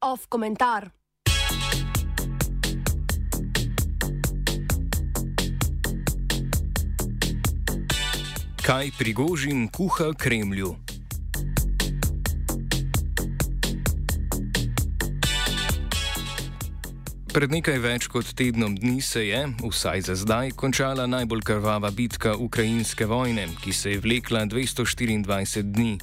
Off komentar. Kaj prigožim kuha Kremlju? Pred nekaj več kot tednom dni se je, vsaj za zdaj, končala najbolj krvava bitka ukrajinske vojne, ki se je vlekla 224 dni.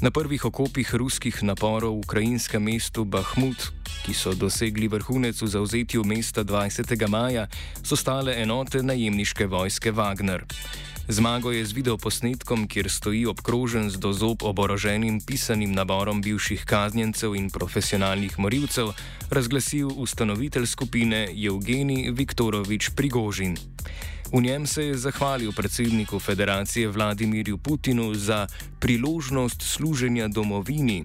Na prvih okopih ruskih naporov v ukrajinskem mestu Bahmut, ki so dosegli vrhunec v zauzetju mesta 20. maja, so stale enote najemniške vojske Wagner. Zmago je z videoposnetkom, kjer stoji obkrožen z dozob oboroženim pisanim naborom bivših kaznjencev in profesionalnih morilcev, razglasil ustanovitelj skupine Evgeni Viktorovič Prigožin. V njem se je zahvalil predsedniku federacije Vladimirju Putinu za priložnost služenja domovini,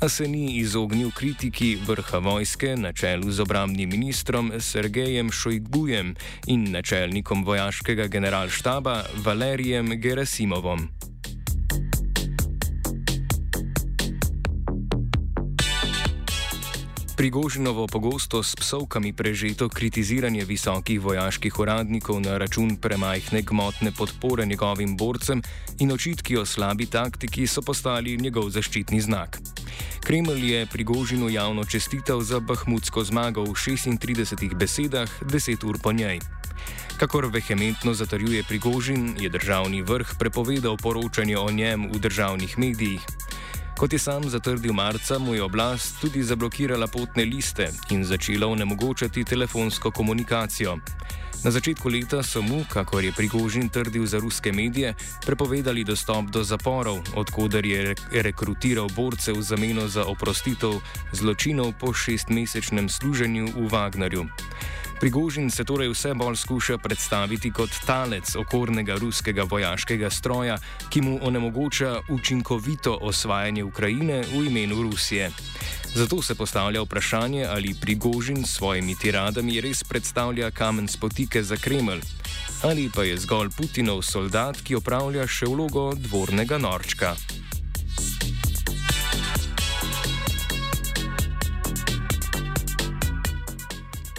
a se ni izognil kritiki vrha vojske na čelu z obramnim ministrom Sergejem Šojgbujem in načelnikom vojaškega generalštaba Valerijem Gerasimovom. Prigožinovo pogosto s psovkami prežeto kritiziranje visokih vojaških uradnikov na račun premajhne gmotne podpore njegovim borcem in očitki o slabi taktiki so postali njegov zaščitni znak. Kreml je Prigožinu javno čestital za bahmutsko zmago v 36 besedah, 10 ur po njej. Kakor vehementno zatrjuje Prigožin, je državni vrh prepovedal poročanje o njem v državnih medijih. Kot je sam zatrdil marca, mu je oblast tudi zablokirala potne liste in začela onemogočati telefonsko komunikacijo. Na začetku leta so mu, kakor je Prigožin trdil za ruske medije, prepovedali dostop do zaporov, odkuder je rekrutiral borce v zameno za oprostitev zločinov po šestmesečnem služenju v Wagnerju. Prigožin se torej vse bolj skuša predstaviti kot talec okornega ruskega vojaškega stroja, ki mu onemogoča učinkovito osvajanje Ukrajine v imenu Rusije. Zato se postavlja vprašanje, ali Prigožin s svojimi tiradami res predstavlja kamen spotike za Kremelj, ali pa je zgolj Putinov soldat, ki opravlja še vlogo dvornega norčka.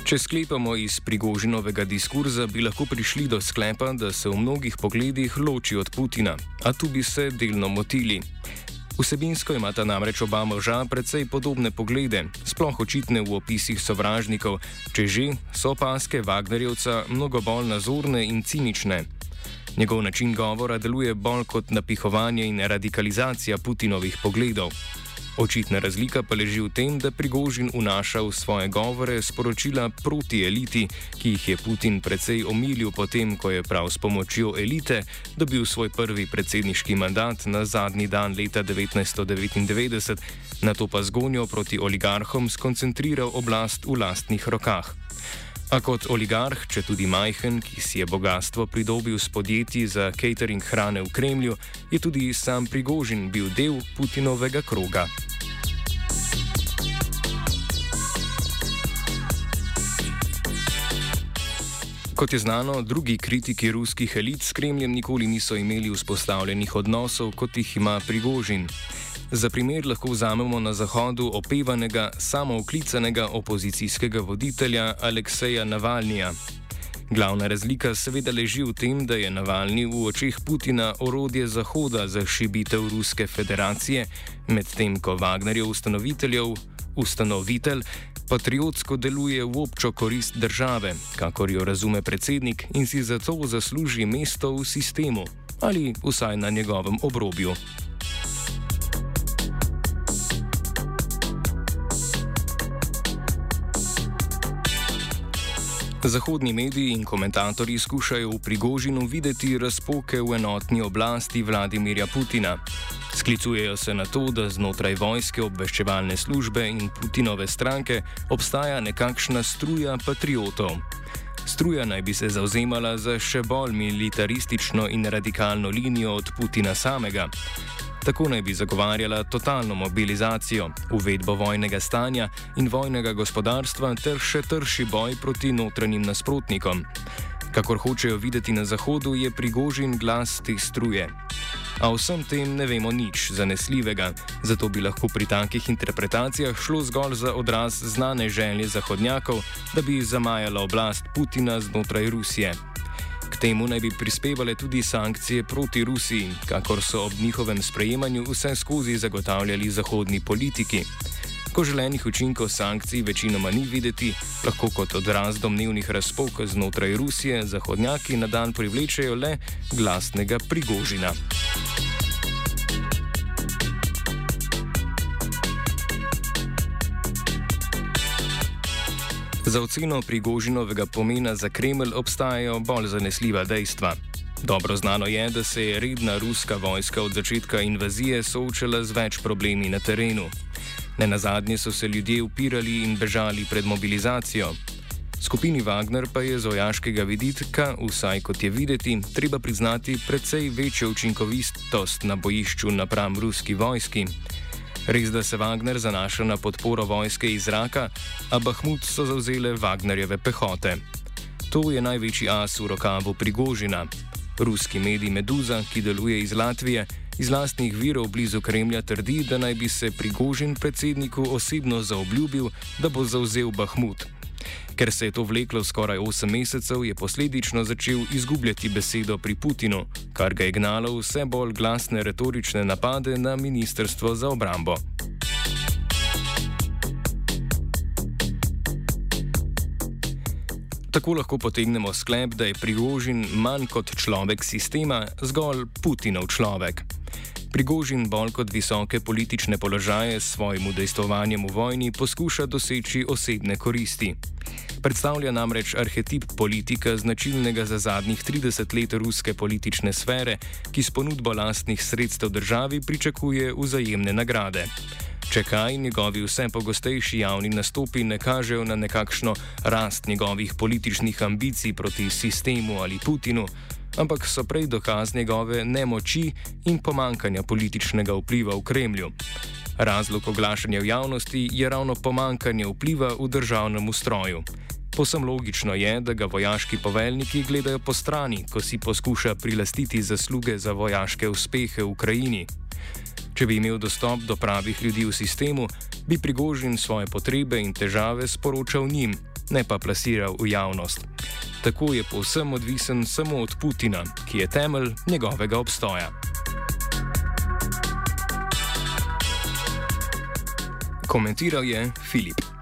Če sklepamo iz prigožinovega diskurza, bi lahko prišli do sklepa, da se v mnogih pogledih loči od Putina, a tu bi se delno motili. Vsebinsko imata namreč oba moža precej podobne poglede, sploh očitne v opisih sovražnikov, če že so opaske Wagnerjevca mnogo bolj nazorne in cinične. Njegov način govora deluje bolj kot napihovanje in radikalizacija Putinovih pogledov. Očitna razlika pa leži v tem, da Prigožin vnaša v svoje govore sporočila proti eliti, ki jih je Putin precej omilil potem, ko je prav s pomočjo elite dobil svoj prvi predsedniški mandat na zadnji dan leta 1999, na to pa zgonjo proti oligarhom skoncentriral oblast v lastnih rokah. A kot oligarh, če tudi majhen, ki si je bogatstvo pridobil s podjetji za catering hrane v Kremlju, je tudi sam Prigožin bil del Putinovega kroga. Kot je znano, drugi kritiki ruskih elit s Kremljem nikoli niso imeli vzpostavljenih odnosov, kot jih ima Prigožin. Za primer lahko vzamemo na Zahodu opevanega, samooklicanega opozicijskega voditelja Alekseja Navalnija. Glavna razlika seveda leži v tem, da je Navalni v očeh Putina orodje Zahoda za šibitev Ruske federacije, medtem ko Wagnerjev ustanoviteljev, ustanovitelj patriotsko deluje v občo korist države, kakor jo razume predsednik in si zato zasluži mesto v sistemu ali vsaj na njegovem obrobju. Zahodni mediji in komentatorji skušajo v Prigožinu videti razpoke v enotni oblasti Vladimirja Putina. Sklicujejo se na to, da znotraj vojske, obveščevalne službe in Putinove stranke obstaja nekakšna struja patriotov. Struja naj bi se zauzemala za še bolj militaristično in radikalno linijo od Putina samega. Tako naj bi zagovarjala totalno mobilizacijo, uvedbo vojnega stanja in vojnega gospodarstva ter še trši boj proti notranjim nasprotnikom. Kakor hočejo videti na Zahodu, je prigožen glas te struje. A vsem tem ne vemo nič zanesljivega, zato bi lahko pri takih interpretacijah šlo zgolj za odraz znane želje zahodnjakov, da bi zamajala oblast Putina znotraj Rusije. Temu naj bi prispevale tudi sankcije proti Rusiji, kakor so ob njihovem sprejemanju vse skozi zagotavljali zahodni politiki. Ko želenih učinkov sankcij večinoma ni videti, lahko kot odraz domnevnih razpok znotraj Rusije zahodnjaki na dan privlečejo le glasnega prigožina. Za oceno prigožinovega pomena za Kremelj obstajajo bolj zanesljiva dejstva. Dobro znano je, da se je redna ruska vojska od začetka invazije soočala z več problemi na terenu. Ne na zadnje so se ljudje upirali in bežali pred mobilizacijo. Skupini Wagner pa je z vojaškega vidika, vsaj kot je videti, treba priznati precej večjo učinkovitost na bojišču napram ruski vojski. Res, da se Wagner zanaša na podporo vojske iz zraka, a Bahmut so zauzele Wagnerjeve pehote. To je največji as v rokavu Prigožina. Ruski medij Meduza, ki deluje iz Latvije, iz lastnih virov blizu Kremlja trdi, da naj bi se Prigožin predsedniku osebno zaobljubil, da bo zauzel Bahmut. Ker se je to vleklo skoraj 8 mesecev, je posledično začel izgubljati besedo pri Putinu, kar ga je gnalo vse bolj glasne retorične napade na Ministrstvo za obrambo. Tako lahko potegnemo sklep, da je Prigožin manj kot človek sistema, zgolj Putinov človek. Prigožin bolj kot visoke politične položaje s svojim udejstvovanjem v vojni poskuša doseči osebne koristi. Predstavlja namreč arhetip politika značilnega za zadnjih 30 let ruske politične sfere, ki s ponudbo lastnih sredstev državi pričakuje vzajemne nagrade. Če kaj, njegovi vse pogostejši javni nastopi ne kažejo na nekakšno rast njegovih političnih ambicij proti sistemu ali Putinu, ampak so prej dokaz njegove nemoči in pomankanja političnega vpliva v Kremlju. Razlog oglašanja v javnosti je ravno pomankanje vpliva v državnem ustroju. Posem logično je, da ga vojaški poveljniki gledajo po strani, ko si poskuša prilastiti zasluge za vojaške uspehe v Ukrajini. Če bi imel dostop do pravih ljudi v sistemu, bi prigožen svoje potrebe in težave sporočal njim, ne pa plasiral v javnost. Tako je povsem odvisen samo od Putina, ki je temelj njegovega obstoja. Komentiral je Filip.